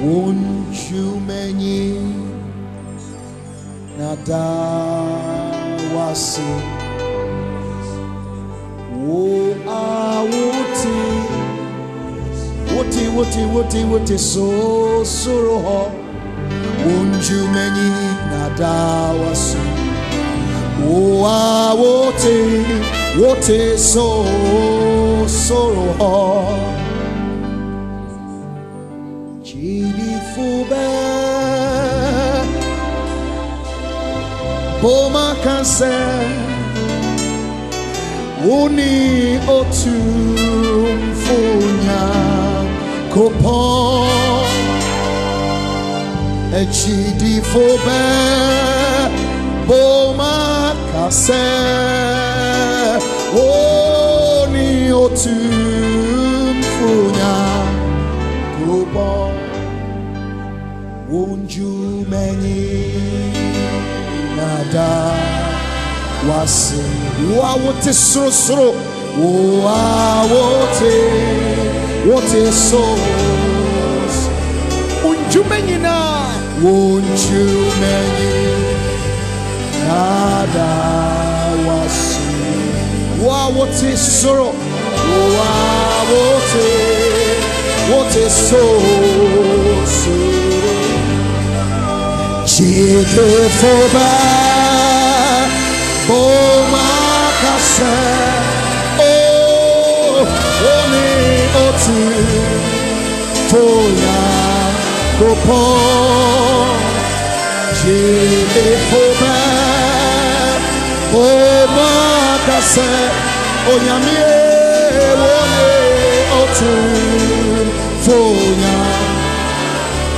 Won't you many nada wasi wo awuti wuti wuti wuti so soro ho Won't you many nada wasi wo awuti wuti so soro ho Chidifube Boma kanse Uni otum funya Kopo Echidifube Boma kanse Uni Kopo nada wase wa wote soro soro wa wote wote so won't you many na won't you many nada wa wote soro wa wote wote so soro Chikefoba Boma kase Oh Oni otu Foya Gopo. Chikefoba Boma kase Onyamie Oni otu Foya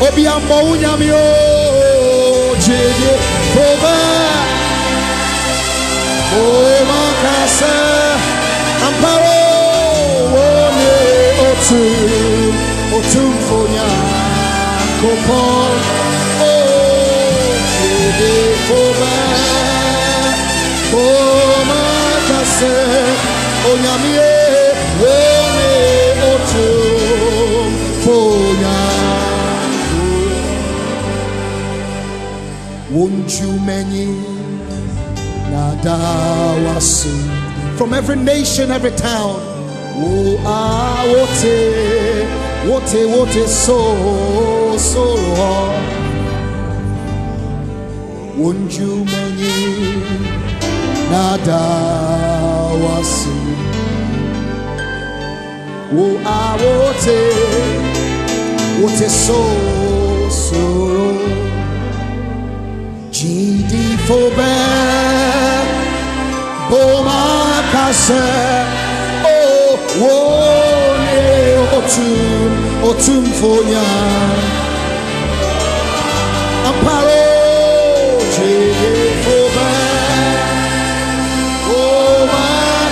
Obi ambo unyamio Jede Foba Oma kasa Amparo Wone otu Otum fonya Kopon Jede Foba Oma kasa Onyamie Wone otum fonya won't you many from every nation, every town? Oh, ah, wote, wote, wote, so, so, won't you many nadawasi? Oh, ah, wote, wote, so, so. GD for Oh, Wone, Otum, Otum for ya. Amparo, GD for bad, Boma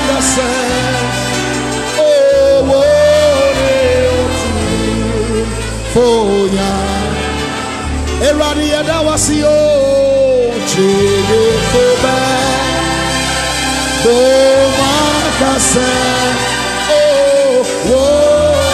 Kase, oh, Wone, Otum for ya. Eradi yada makase o wone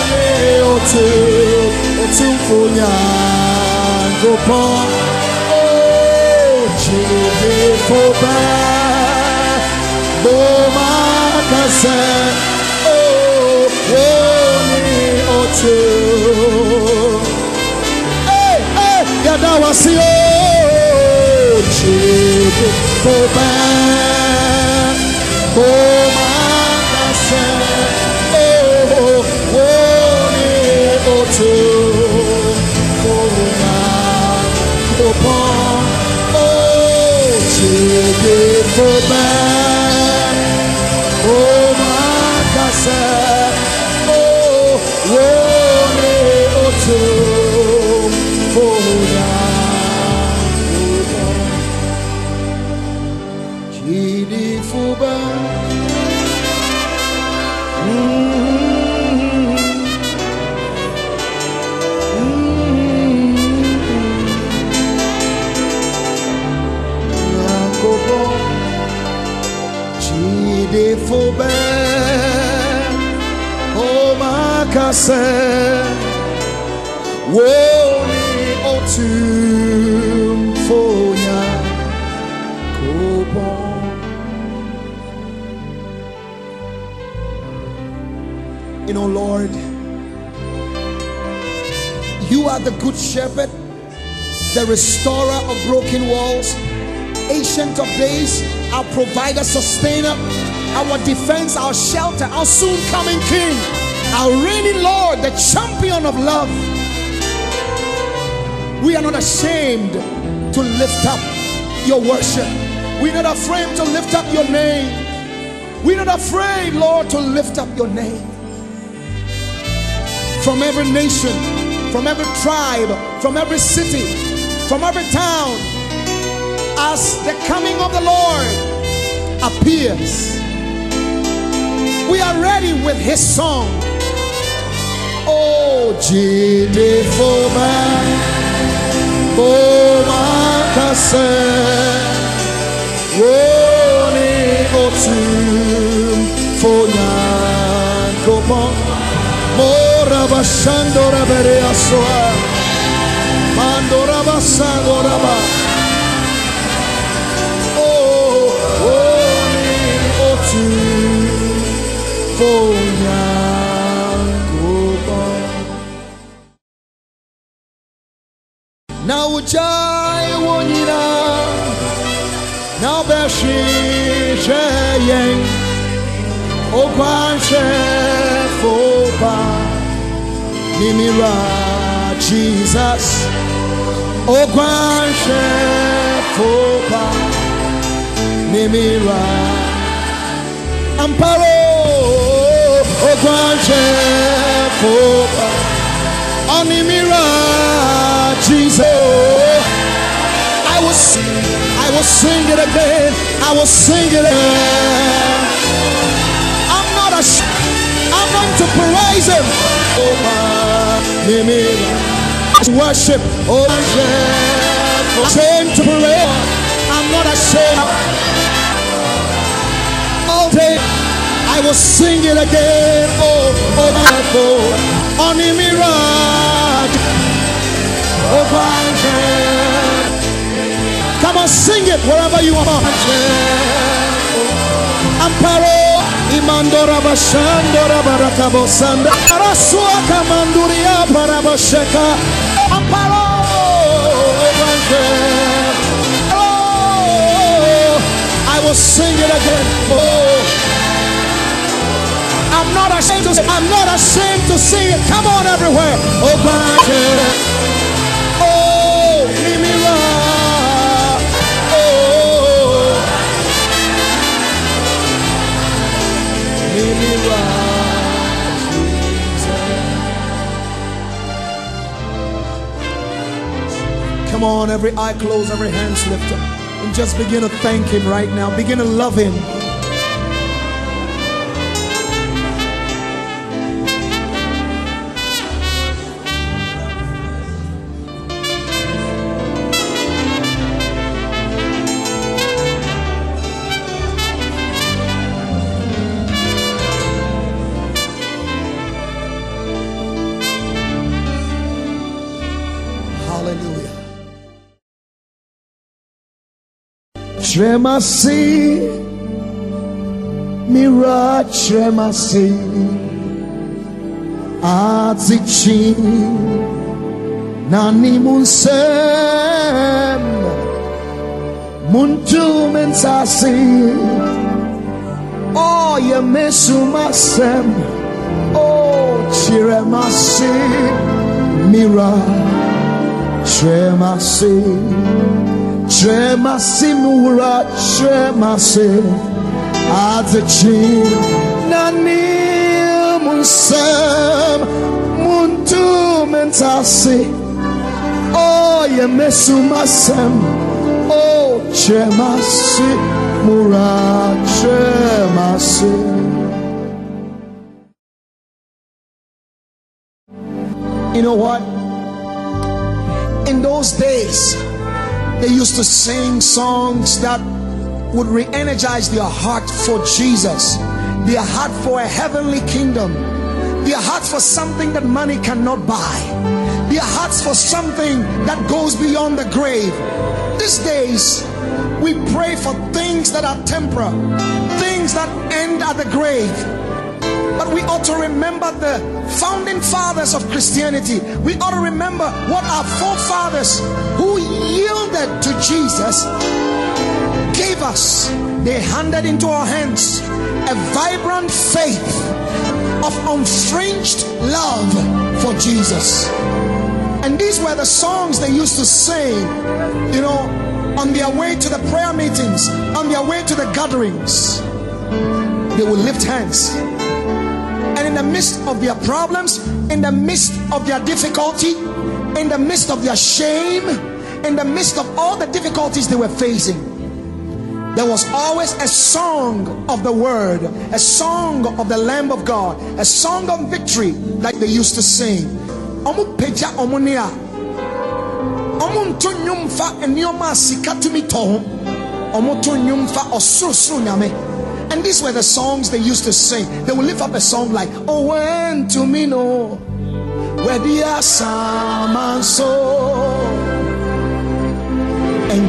chebe foba Kase Woni otum. You know, Lord, you are the good shepherd, the restorer of broken walls, ancient of days, our provider, sustainer, our defense, our shelter, our soon coming king, our reigning Lord, the champion of love. We are not ashamed to lift up your worship. We're not afraid to lift up your name. We're not afraid, Lord, to lift up your name. From every nation, from every tribe, from every city, from every town, as the coming of the Lord appears, we are ready with his song. Oh, Jide Foma. Omakase Woni otum Fonyan Komo Mora bashandora bere asoa Mandora basandora na ujai wonyina na yɛn okwanhwɛ foba nimira jesus. Okwanhwɛ foba nimira. Amparo okwanhwɛ foba onimira jesus. I will i will sing it again i will sing it again. I'm not ashamed i'm going to praise him. Oh my nimira worship. Oh I'm ashamed to praise. I'm not ashamed all day I will sing it again. Oh, oh, my God. Onimira. Oh, Come on, sing it wherever you are. Amparo. Imandora bashandora barakabo sanda. Rasua kamanduria barabasheka. Amparo. Oh, I will sing it again. Oh. I'm not ashamed to say, I'm not ashamed to sing it. Come on everywhere. Oh. Oh. Oh. Come on, every eye closed, every hands lifted. And just begin to thank him right now. Begin to love him. Tremasi, Mira Tremasi, Azichi, Nani Munsem, Muntu Mensasi, Oh, Yemesumasem, Oh, Chiremasi, Mira. Tremasi, tremasi mura, tremasi, adzechi, nani munsem, muntu mentasi, oh ye mesumasem, oh tremasi, mura, tremasi. You know what? in those days, they used to sing songs that would re energize their heart for Jesus, their heart for a heavenly kingdom, their heart for something that money cannot buy, their hearts for something that goes beyond the grave. These days, we pray for things that are temporal, things that end at the grave. But we ought to remember the founding fathers of Christianity. We ought to remember what our forefathers who Jesus gave us. They handed into our hands a vibrant faith of unfringed love for Jesus. And these were the songs they used to sing, you know, on their way to the prayer meetings, on their way to the gatherings. They would lift hands. And in the midst of their problems, in the midst of their difficulty, in the midst of their shame, in the midst of all the difficulties they were facing, there was always a song of the word, a song of the Lamb of God, a song of victory like they used to sing. Omu peja omunia. Omu nto nnwom fa nneɛma a sika tumi. Omu to nnwom fa nyame. And these were the songs they used to sing. They would lift up a song like, Oh, when to me no, where the so, and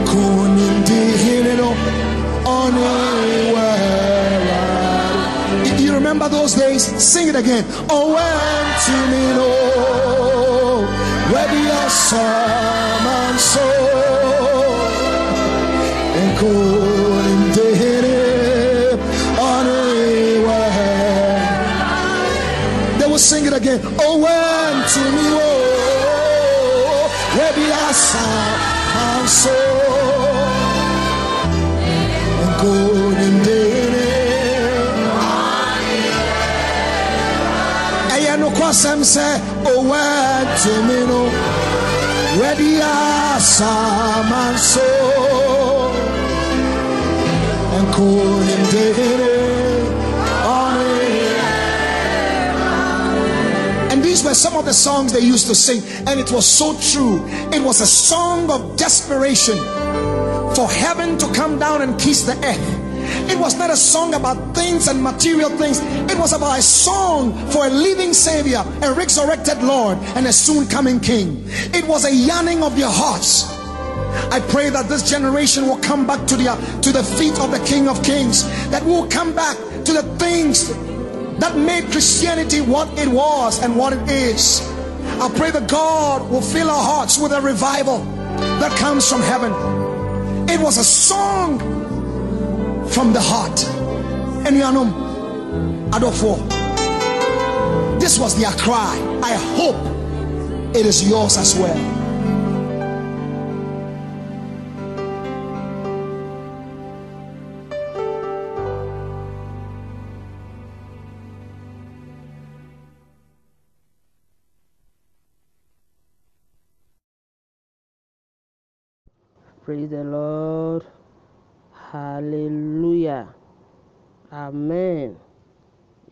you remember those days, sing it again. Oh, when to me no, where the salmon so, and kunim di They will sing it again. Oh, when to me, oh, where be I sound so and good and ɛyɛ nokwasɛm sɛ owɛ tumi no wɛdi asama nso nkonimdere these were some of the songs they used to sing, and it was so true. It was a song of desperation for heaven to come down and kiss the earth. It was not a song about things and material things. It was about a song for a living Savior, a resurrected Lord, and a soon coming King. It was a yearning of their hearts. I pray that this generation will come back to the to the feet of the King of Kings. That we will come back to the things that made Christianity what it was and what it is. I pray that God will fill our hearts with a revival that comes from heaven. It was a song from the heart. And Yanum Adolfo. This was their cry. I hope it is yours as well. Praise the Lord. Hallelujah. Amen.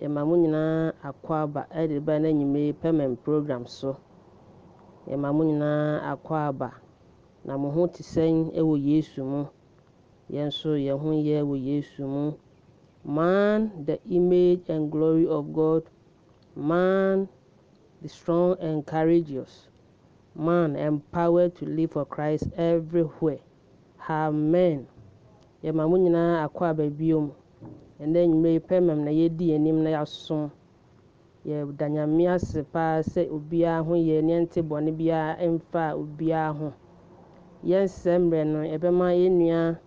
Yɛma mo nyinaa akɔ aba ɛde ba n'enyimire pɛmɛn program so. Yɛma mo nyinaa akɔ aba na mo ho te sɛn ɛwɔ Yesu mu. Yɛn nso yɛn ho yɛ wɔ Yesu mu. Man, the image and glory of God. Man, the strong and courageous. Man, empowered to live for Christ everywhere. Amen. Yɛma mo nyinaa akɔ aba biom. Ɛnnɛ enyimire pɛmɛm na yɛdi anim na yɛasom. Yɛda Nyame ase paa sɛ obiara ho yɛ na yɛnte bɔne biara mfa obiara ho. Yɛn nsɛmmerɛ no, yɛbɛma yɛn nua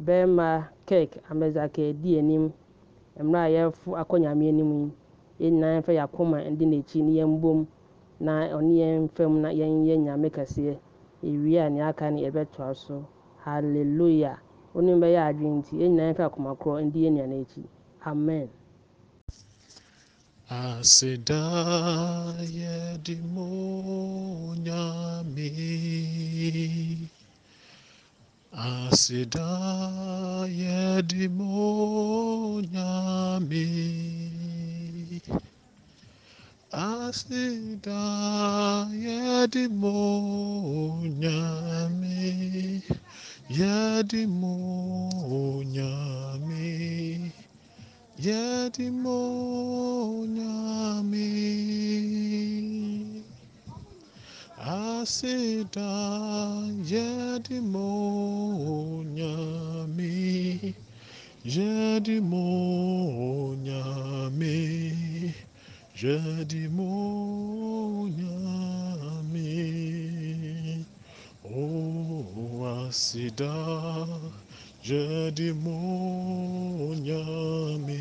bɛrima Kirk Amedzaka adi anim. Mmerɛ a yɛrefo akɔ Nyame anim yi, yɛn nyinaa yɛmfa yɛn akoma ndi n'akyi na yɛmbom na ɔne yɛn mfam na yɛnyɛ Nyame kɛseɛ. Ewie a nea aka no yɛbɛtoa so. Hallelujah. Onim bɛyɛ adwene nti, yɛn nyinaa yɛmfa akoma korɔ ndi yɛn nua akyi. Amen. Aseda yɛde mo nyame Aseda yɛde mo nyame Aseda yɛde mo nyame yɛde mo nyame yɛde mo nyame aseda yedimo nyami yedimo nyami yedimo nyami o oh, aseda yedimo nyami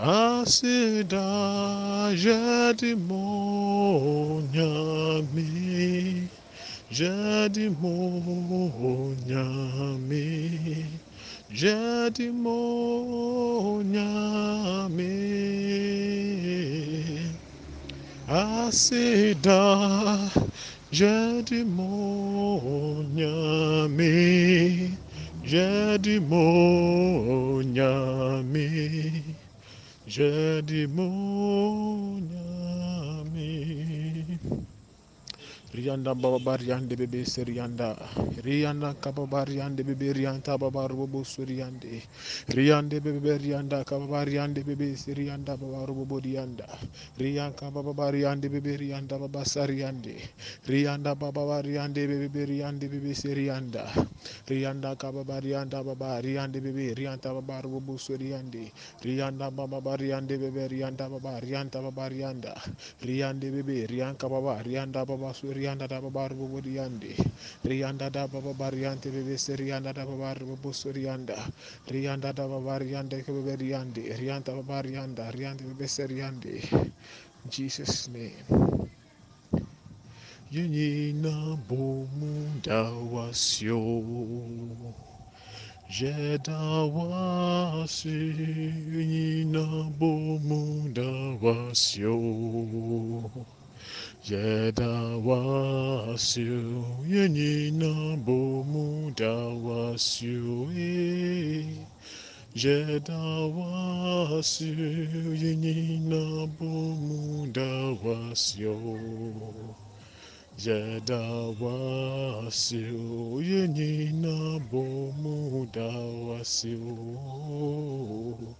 Asida yadimonya miyampa Asida yadimonya mi Yadimonya mi Yadimonya mi Asida Jadimo nyami, jadimo nyami, jadimo nyami. Rianda baba riande bebe serianda Rianda. Kababa riande bebe rianta baba robo suriande Riande. Bebe rianda kababa riande bebe serianda baba robo dianda Rianka baba bebe rianda baba sariande Rianda baba riande bebe riande bebe serianda Rianda. Kababa rianda baba riande bebe rianta baba robo suriande Rianda baba riande bebe rianda baba rianta baba rianda. Riande bebe rianka baba rianda baba rianda da babar bubu riande rianda da babar riante bebe rianda da babar bubu rianda. Rianda da babar riande ke bebe riande rianda babar rianda bebe riande Jesus name. Yenina bomunda wasyo Jeda wasi Yenina bomunda wasyo Yeda wasio yenyina bomuda wasio e Yeda wasio yenyina bomuda wasio Yeda wasio yenyina bomuda wasio Jeda wasio yenina bomuda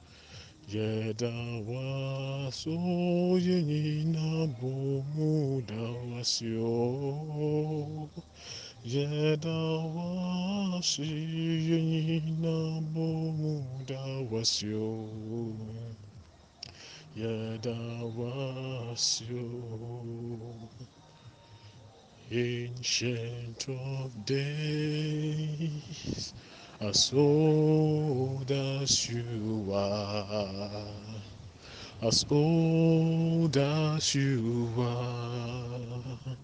Wasio yenina bomuda wasio Yeda waso yenina bomuda wasio Yeda wasi yenina bomuda wasio. Yeda wasio Ancient of days as old as you are, as old as you are,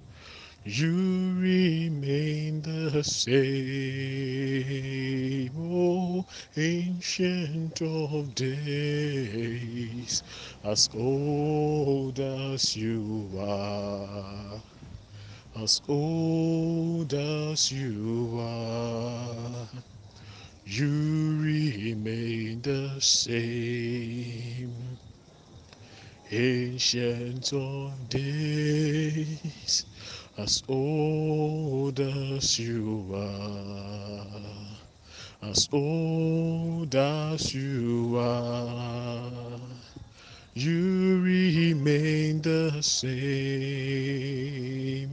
you remain the same, oh ancient of days, as old as you are. As old as you are, you remain the same. Ancient of days, as old as you are, as old as you are, you remain the same,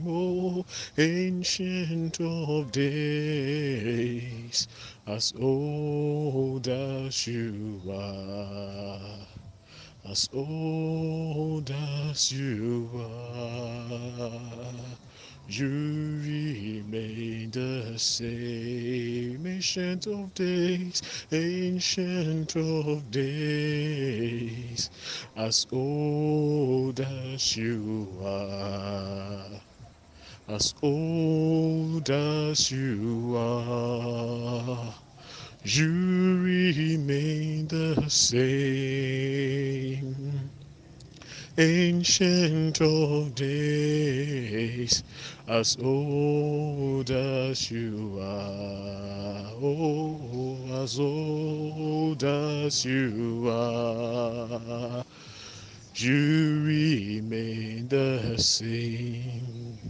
oh ancient of days, as old as you are, as old as you are. You remain the same, ancient of days, ancient of days, as old as you are, as old as you are. You remain the same, ancient of days, as old as you are, oh, as old as you are, you remain the same.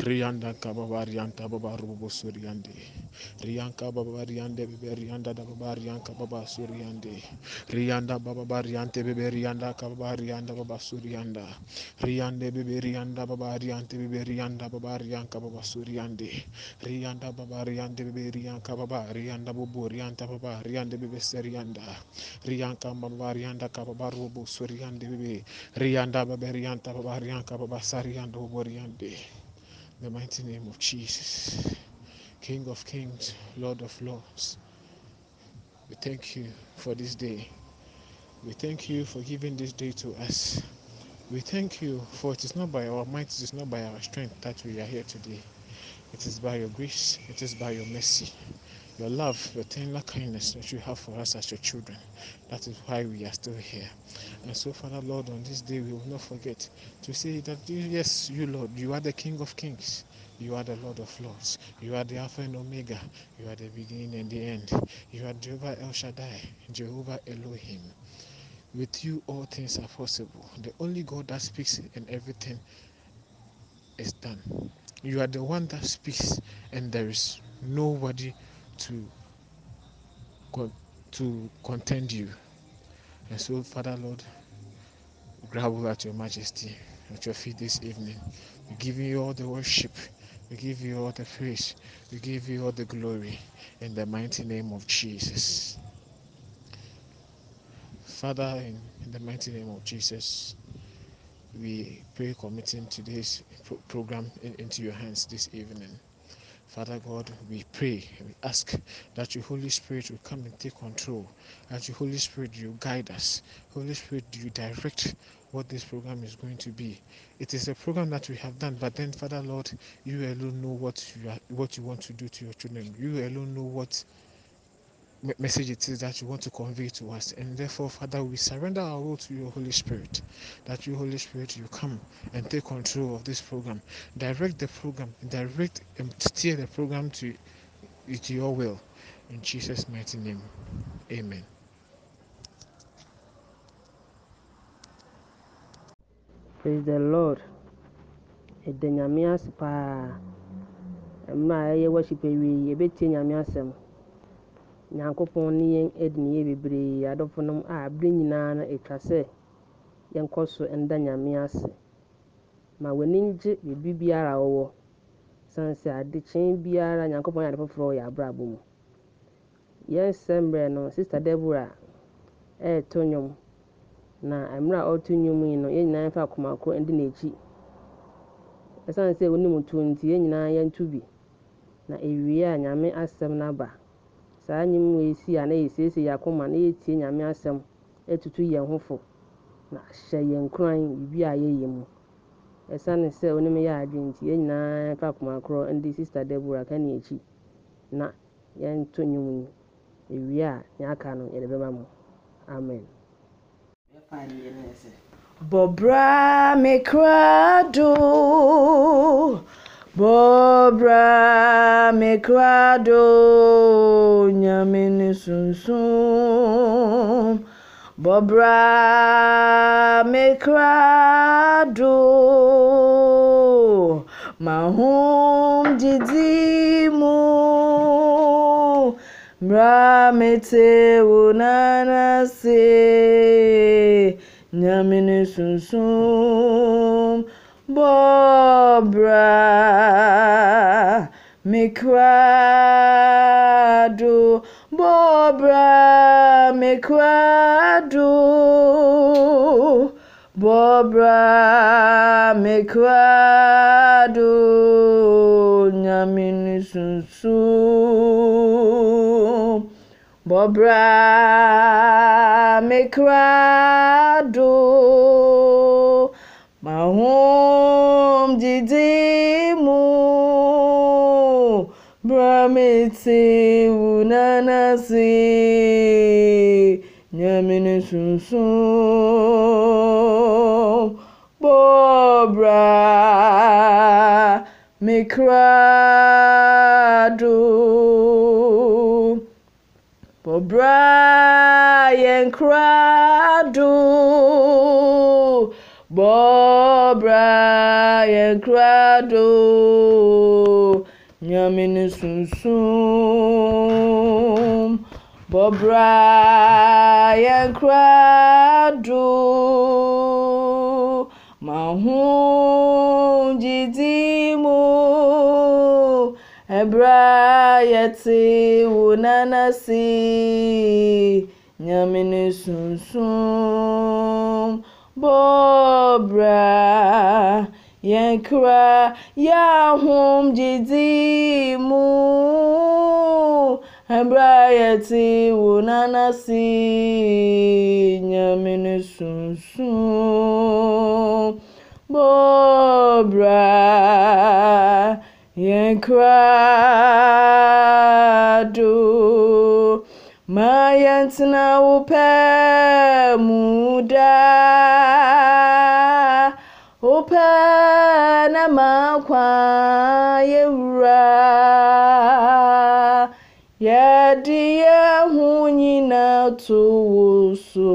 Rianda kababa rianta baba rubo suriande. Rianka baba riande bebe rianda da baba rianka baba suriande. Rianda baba riante bebe rianda kababa rianda baba surianda. Riande bebe rianda baba riante bebe rianda baba rianka baba suriande. Rianda baba riande bebe rianka baba rianda bubu rianta baba riande rianda kababa rubo suriande bebe. The mighty name of Jesus, King of Kings, Lord of Lords. We thank you for this day. We thank you for giving this day to us. We thank you for it is not by our might, it is not by our strength that we are here today. It is by your grace, it is by your mercy, your love, your tender kindness that you have for us as your children. That is why we are still here. And so, Father Lord, on this day we will not forget to say that yes, you Lord, you are the King of Kings. You are the Lord of Lords. You are the Alpha and Omega. You are the beginning and the end. You are Jehovah El Shaddai, Jehovah Elohim. With you, all things are possible. The only God that speaks and everything is done. You are the one that speaks, and there is nobody to to contend you. And so, Father Lord, grovel at your majesty at your feet this evening. We give you all the worship. We give you all the praise. We give you all the glory in the mighty name of Jesus. Father, in, in the mighty name of Jesus, we pray committing today's pro- program in, into your hands this evening. Father God, we pray, we ask that your Holy Spirit will come and take control, that your Holy Spirit you guide us, Holy Spirit you direct what this program is going to be. It is a program that we have done, but then Father Lord, you alone know what you are, what you want to do to your children. You alone know what message it is that you want to convey to us. And therefore, Father, we surrender our will to your Holy Spirit. That you, Holy Spirit, you come and take control of this program. Direct the program, direct and steer the program to, to your will. In Jesus' mighty name. Amen. praise the lord ɛda nyame ase paa mmerɛ a ɛyɛ awie yɛbɛtie nyame asɛm nyankopɔn ne yɛn adi ne yɛ bebree. Adɔfonom a abere nyinaa no ɛtwa sɛ yɛnkɔ so nda nyame ase. Ma w'ani ngye biribi biara a wɔwɔ. Sane sɛ adekyee biara nyankopɔn yɛ ade foforɔ yɛ abrabɔ mu. Yɛn sɛmmerɛ no sister deborah ɛreto nnwom. Na mmerɛ a ɔreto nnwom yi no yɛn nyinaa yɛmfa akoma koro ndi n'akyi. Ɛsiane sɛ wonim tuo nti yɛn nyinaa yɛnto bi. Na ewie a nyame asɛm no saa nnwom wei si a na yɛsiesie yɛn akoma na yɛtie nyame asɛm atutu yɛn ho fo. Na ahyɛ yɛn nkuran biribi a yɛyɛ mu. Ɛsiane sɛ wonim yɛ adwene nti yɛn nyinaa yɛmfa akoma korɔ ndi sister deborah ka ne akyi. Na yɛnto nnwom yi. Ewie a aka no yɛde bɛma mo. Amen. Bobra mekrado Bobra me krado nyamini sunsum Bobra me krado mahum didimu Bra me te wunana se nyamini sunsum Bobra Mikrado Bobra Mikrado Bobra Mikrado Nyamini sunsum Bobra Mikrado Bramiti Unanasi nyamene sunsun bobra mikrado bobra yɛn krado bobra yɛn mene sunsum bɔbra yɛnkora do maho gyidi mu ɛbra yɛte wo nanase nyame ne sunsum bɔbra Yankura Yahum Jidimu Embrayeti Wunanasi Nyamini Sunsun Bobra Yankura Do Mayantina Upe Muda. Makwa yɛwura yɛde yɛn ho nyinaa to so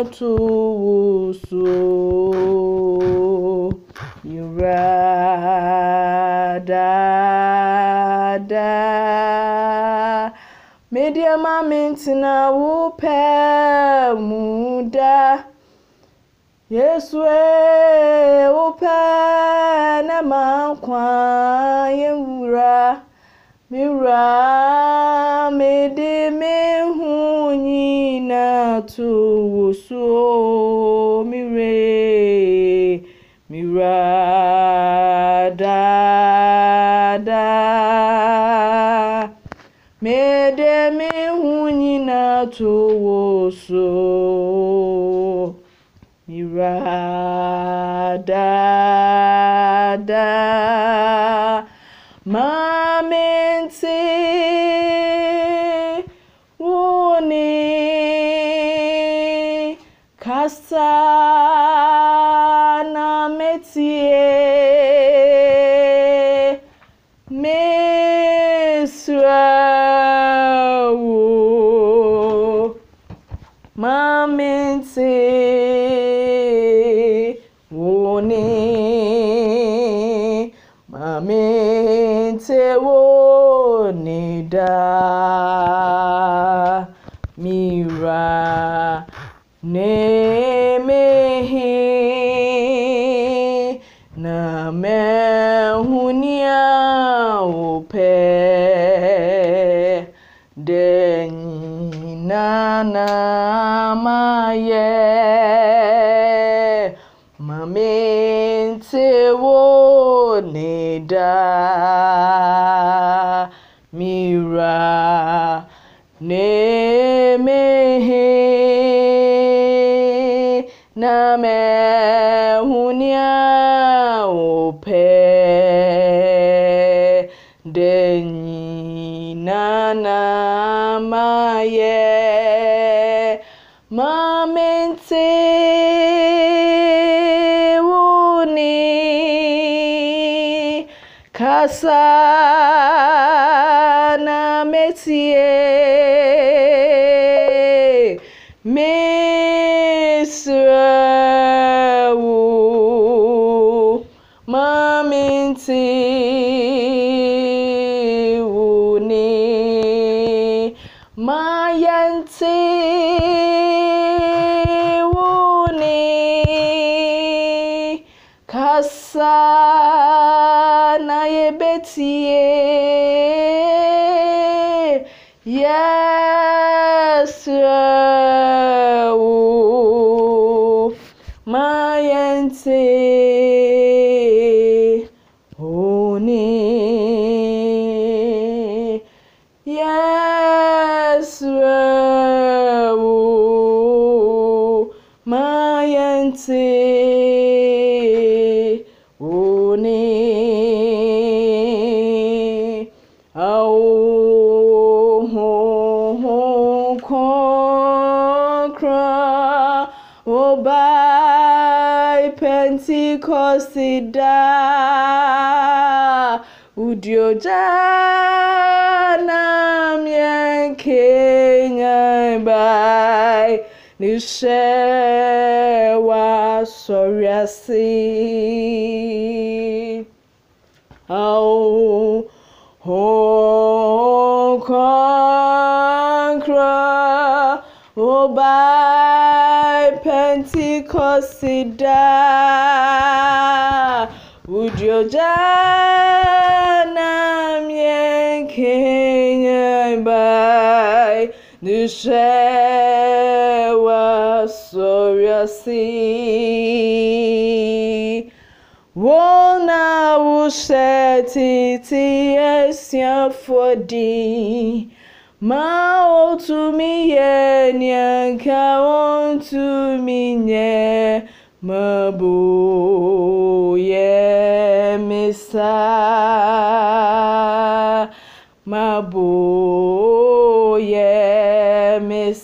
nyinaa to wo so yɛwura daadaa medeɛ ma mentena wo pɛ mu daa yesu nyinaa to wo so mewure mewura daadaa mede me ho nyinaa kasa na metie na metie. Mesrɛ wo níṣẹ́ wa sọ̀rí àṣì ohun kan kúrò ó bá pentikọ́sì dá. Ujioja na mie kenya bai ne hyɛ w'asɔre ase wɔn a wohyɛ tete asuafoɔ din ma otumi yɛ nea nka ontumi nyɛ mabo yɛ mesa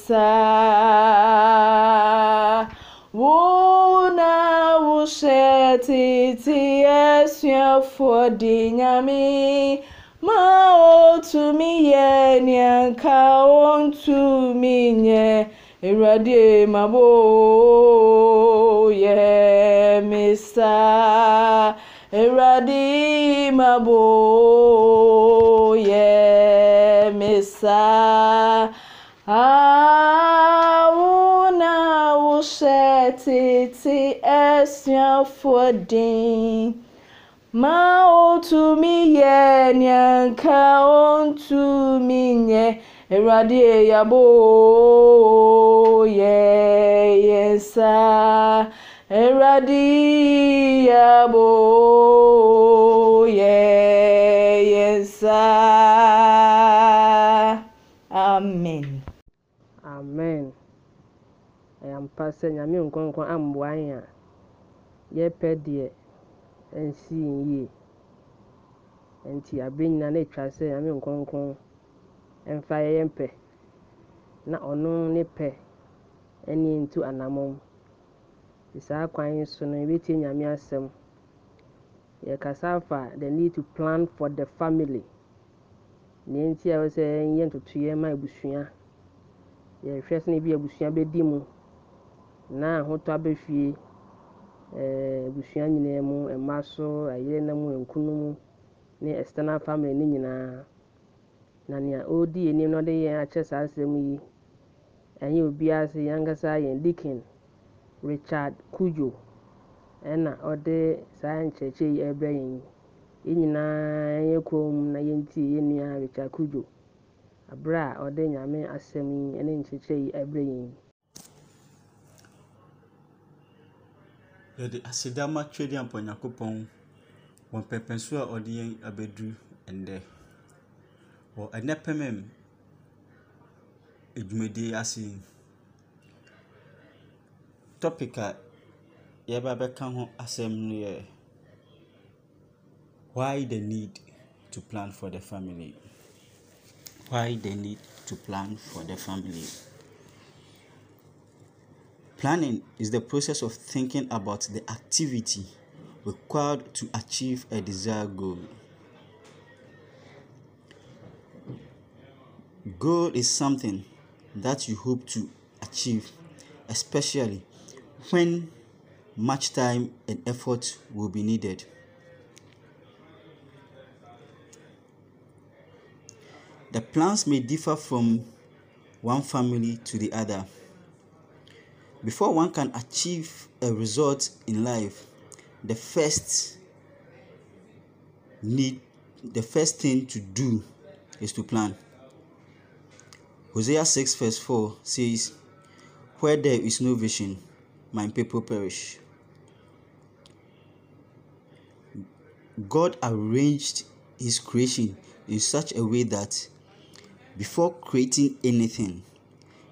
mesa wɔn a wohyɛ tete asuafoɔ din nyame ma otumi yɛ nea nka ontumi nyɛ awurade mabo yɛ mesa awurade mabo yɛ wohyɛ tete asuafoɔ din ma otumi yɛ nea nka ontumi nyɛ awurade yabo yɛ yɛn nsa awurade yabo yɛ ampa sɛ nyame nkronkron ammoa yɛn a yɛpɛ deɛ ɛnsi yɛn yie. Nti nyinaa na atwa sɛ nyame nkronkron ɛmfa yɛ yɛn pɛ na ɔno ne pɛ ɛne ntu anammɔn saa kwan yi so no yɛbɛtie nyame asɛm. Yɛkasa afa the need to plan for the family. Nea nti a ɛwɔ sɛ yɛnyɛ ntotoeɛ ma abusua yɛhwɛ sɛ ebi abusua bɛdi mu na ahotɔ aba fie abusua nyinaa mu mma so ayerenom nkunom ne external family ne nyinaa. Na nea ɔredi anim na ɔde yɛn akyɛ saa asɛm yi. Ɛnyɛ obiara sɛ yɛn ankasa yɛn dikin richard kujo. Ɛna ɔde saa nkyerɛkyerɛ yi ɛrebrɛ yɛn. Yi yɛn nyinaa yɛn kɔn na yɛntie yɛn nua richard kujo. Abere a ɔde nyame asɛm yi ne nkyerɛkyerɛ yi ɛrebrɛ yɛn. yi. Yɛde aseda ma twɛdi ampa onyankopɔn wɔ mpɛmpɛnso a ɔde yɛn abɛduru ɛndɛ. Wɔ ɛnɛ pɛmɛm adwumadie ase yi topic a yɛba bɛka ho asɛm no yɛ why the need to plan for the family? Why the need to plan for the family Planning is the process of thinking about the activity required to achieve a desired goal. Goal is something that you hope to achieve, especially when much time and effort will be needed. The plans may differ from one family to the other. Before one can achieve a result in life, the first need the first thing to do is to plan. Hosea 6 verse 4 says, Where there is no vision, my people perish. God arranged his creation in such a way that before creating anything,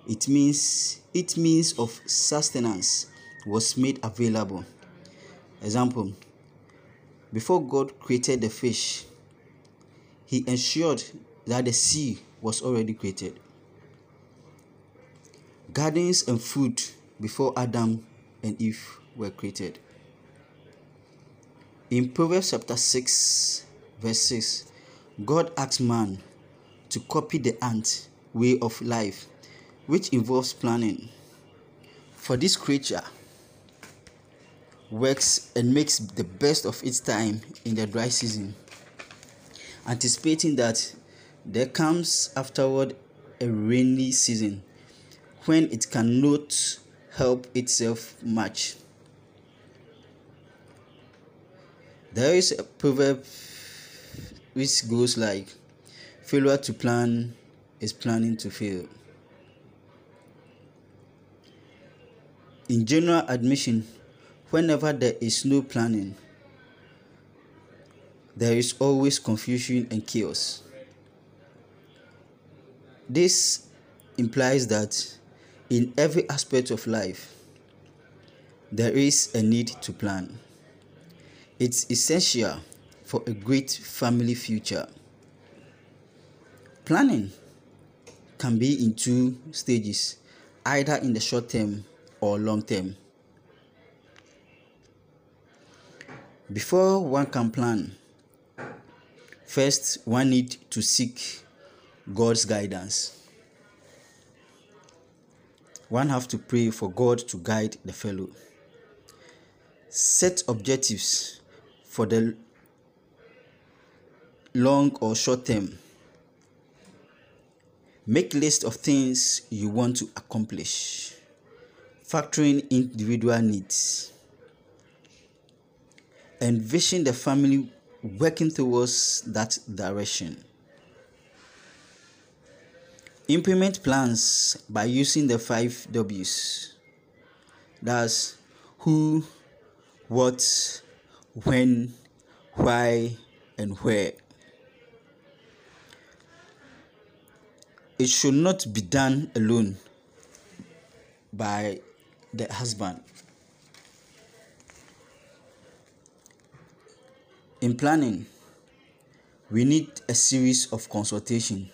it means it means of sustenance was made available. Example, before God created the fish, he ensured that the sea was already created. Gardens and food before Adam and Eve were created. In Proverbs chapter 6, verse 6, God asked man to copy the ant way of life, which involves planning. For this creature works and makes the best of its time in the dry season, anticipating that there comes afterward a rainy season when it cannot help itself much. There is a proverb which goes like failure to plan is planning to fail. In general admission, whenever there is no planning, there is always confusion and chaos. This implies that in every aspect of life, there is a need to plan. It's essential for a great family future. Planning can be in two stages, either in the short term or long term. Before one can plan, first one need to seek God's guidance. One have to pray for God to guide the fellow. Set objectives for the long or short term. Make list of things you want to accomplish, factoring individual needs. Envision the family working towards that direction. Implement plans by using the five W's. That's who, what, when, why, and where. It should not be done alone by the husband. In planning, we need a series of consultation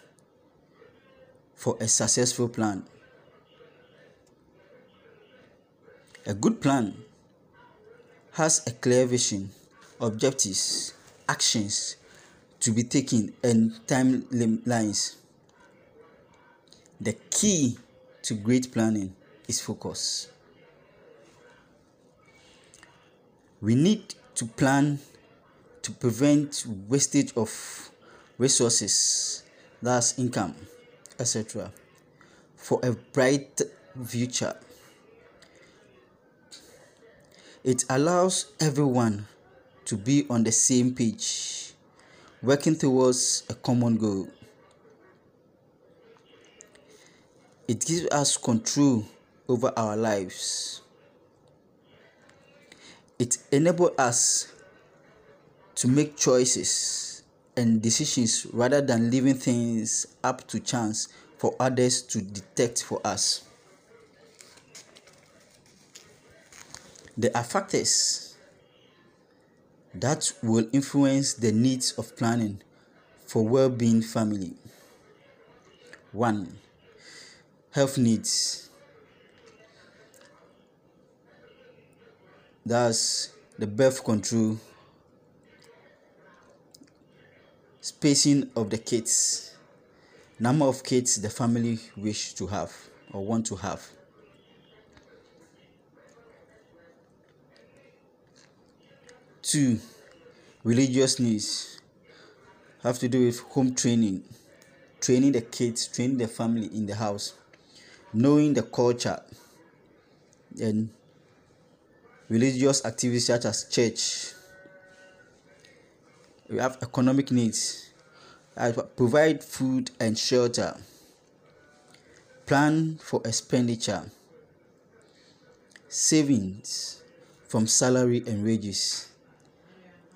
for a successful plan. A good plan has a clear vision, objectives, actions to be taken, and timelines. The key to great planning is focus. We need to plan to prevent wastage of resources, that's income, etc., for a bright future. It allows everyone to be on the same page, working towards a common goal. It gives us control over our lives. It enables us to make choices and decisions rather than leaving things up to chance for others to detect for us. There are factors that will influence the needs of planning for well-being family. 1. Health needs. That's the birth control, spacing of the kids, number of kids the family wish to have or want to have. Two, religious needs. Have to do with home training, training the kids, training the family in the house, knowing the culture, and religious activities such as church. We have economic needs, provide food and shelter, plan for expenditure, savings from salary and wages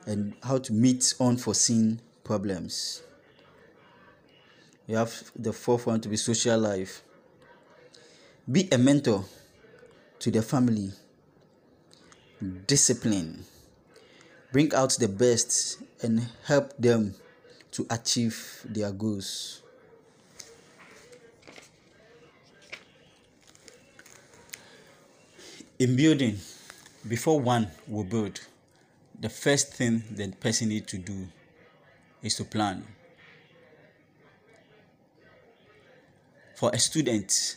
and how to meet unforeseen problems. You have the fourth one to be social life. Be a mentor to the family. Discipline. Bring out the best and help them to achieve their goals. In building, before one will build, the first thing the person needs to do is to plan. For a student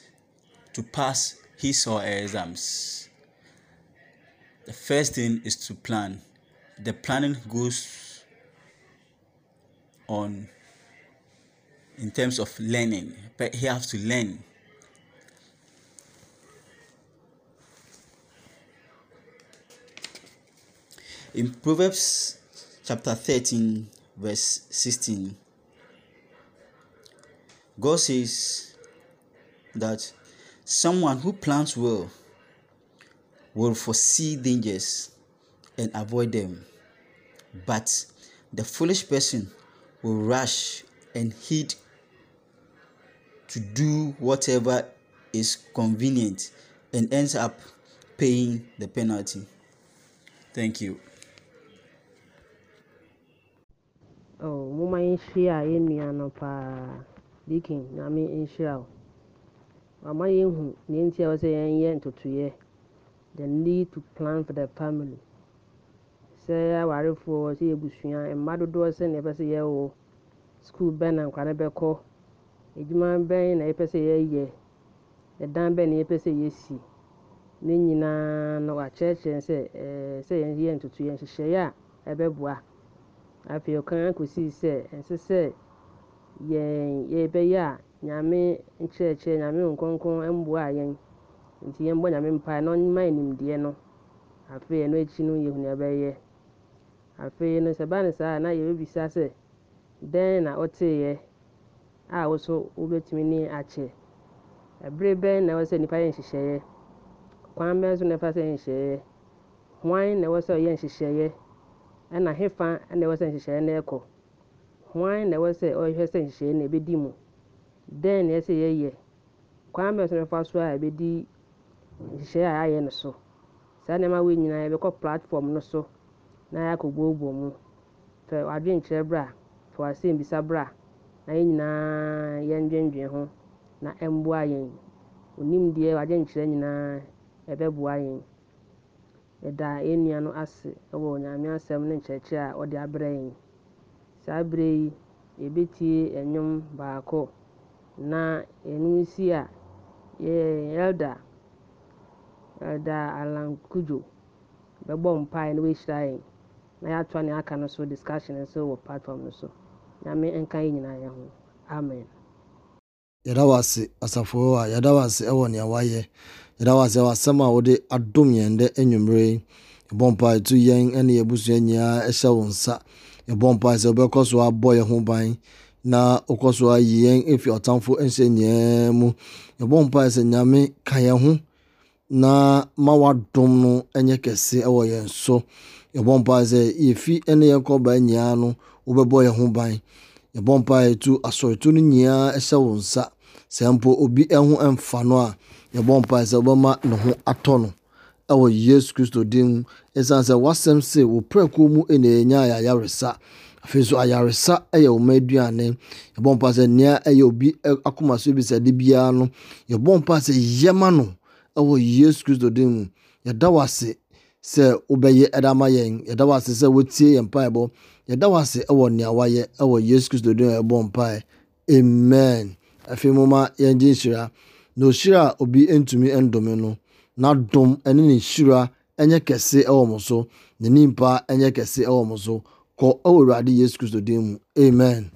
to pass his or her exams, the first thing is to plan. The planning goes on in terms of learning, but he has to learn. In Proverbs chapter 13, verse 16, God says that someone who plans well will foresee dangers and avoid them, but the foolish person will rush and heed to do whatever is convenient and ends up paying the penalty. Thank you. Oh, moma yɛnhyia a yɛn nua no paa dikin nyame nhyira wo wama yɛnhu nea nti a ɛwɔ sɛ yɛnyɛ ntotoyɛ the need to plan for the family. Sɛ awarefoɔ sɛ yɛbusua mma dodoɔ sɛnea ɛpɛ sɛ yɛwɔ school bɛn na nkwa no bɛkɔ. Adwuma bɛn na yɛpɛ sɛ yɛyɛ. Ɛdan bɛn na yɛpɛ sɛ yɛsi. Ne nyinaa no wakyerɛkyerɛ sɛ ɛɛ sɛ yɛnyɛ ntotoyɛ nhyehyɛeɛ a ɛbɛboa. Afei ɔkan akɔsii sɛ ɛnsɛ sɛ yɛn yɛbɛyɛ a nyame nkyerɛkyerɛ nyame nkronkron mboa yɛn nti yɛmbɔ nyame mpae na yɛn nimdeɛ no. Afei ɛno akyi no yɛhu nea ɛbɛyɛ. Afei no sɛ ɛba no saa na yɛbɛbisa sɛ dɛn na woteeɛ a wo so wobɛtumi ne akyɛ? Ɛberɛ bɛn na ɛwɔ sɛ nnipa yɛ nhyehyɛeɛ? Kwan bɛn so na ɛfa sɛ nhyehyɛeɛ? Hwan na ɛwɔ sɛ ɔyɛ nhyehyɛeɛ? Ɛna hefa na ɛwɔ sɛ nhyehyɛeɛ no ɛkɔ? Hwan na ɛwɔ sɛ ɔhwɛ sɛ nhyehyɛeɛ no ɛbɛdi mu? Dɛn na ɛsɛ yɛyɛ? Kwan bɛn so na ɛfa so a ɛbɛdi nhyehyɛeɛ a ayɛ no so. Saa nneɛma wei nyinaa yɛbɛkɔ platform no so? Na yɛakɔboaboa mu. Fɛ w'adwenkyerɛ berɛ a fɛ w'asɛmmisa berɛ a na yɛn nyinaa yɛndwendwen ho. Na ɛmboa yɛn onimdeɛ w'adwenkyerɛ nyinaa ɛbɛboa yɛn yɛda yɛn nua no ase wɔ nyame asɛm ne nkyerɛkyerɛ a ɔde abrɛ yɛn saa berɛ yi yɛbɛtie nnwom baako. Na ɛno nsi a yɛ elda elda alankudwo bɛbɔ mpae na wɔahyira yɛn. Na yɛatoa ne aka no so discussion nso wɔ platform no so. Nyame nka yɛn nyinaa yɛ ho. Amen. Yɛda wo ase a yɛda wo ɛwɔ nea wayɛ yɛda wo ɛwɔ asɛm a wode adom yɛn dɛ anwummere yi. Yɛbɔ mpae to yɛn ne yɛabusua nyinaa ɛhyɛ wo nsa. Yɛbɔ mpae sɛ wobɛkɔ so abɔ yɛn ho ban na wokɔ so ayi yɛn ɛfi ɔtamfo nhyɛ nyinaa mu. Yɛbɔ mpae sɛ nyame ka yɛn ho. Na ma wadom no nyɛ kɛse ɛwɔ yɛn so. Yɛbɔ mpae sɛ yɛfi ne yɛn kɔbaa nyinaa no wobɛbɔ yɛn ho ban. Yɛbɔ mpae tu asɔreto no nyinaa ɛhyɛ wo nsa. Sɛ mpo obi ho mfa no a yɛbɔ mpae sɛ wobɛma ne ho atɔ no ɛwɔ yesu kristo din mu. Ɛsiane sɛ wasɛm se wo prɛko mu ɛna ɛnya ayaresa afei nso ayaresa ɛyɛ wo aduane yɛbɔ mpae sɛ nea ɛyɛ obi akoma so bisade biara no yɛbɔ mpae sɛ yɛma no ɛwɔ yesu kristo din mu. Yɛda wo ase sɛ wobɛyɛ ɛda ama yɛn. Yɛda wo ase sɛ wotie yɛn mpaebɔ. Yɛda wo ase ɛwɔ nea wayɛ ɛwɔ yesu kristo din a yɛbɔ mpae. Amen. Afei mu ma yɛngye nhyira. Na ohyira a obi ntumi ndome no n'adom ne ne nhyira nyɛ kɛse wɔ mo so. Ne nimpa nyɛ kɛse wɔ mo so. Kɔ wɔ awurade yesu kristo din mu. Amen.